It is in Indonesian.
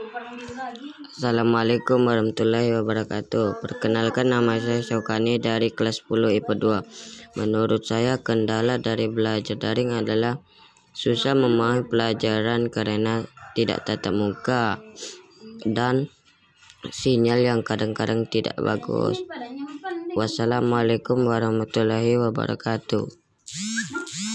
Assalamualaikum warahmatullahi wabarakatuh. Perkenalkan nama saya Syaukani dari kelas 10 IPA 2. Menurut saya kendala dari belajar daring adalah susah memahami pelajaran karena tidak tatap muka dan sinyal yang kadang-kadang tidak bagus. Wassalamualaikum warahmatullahi wabarakatuh.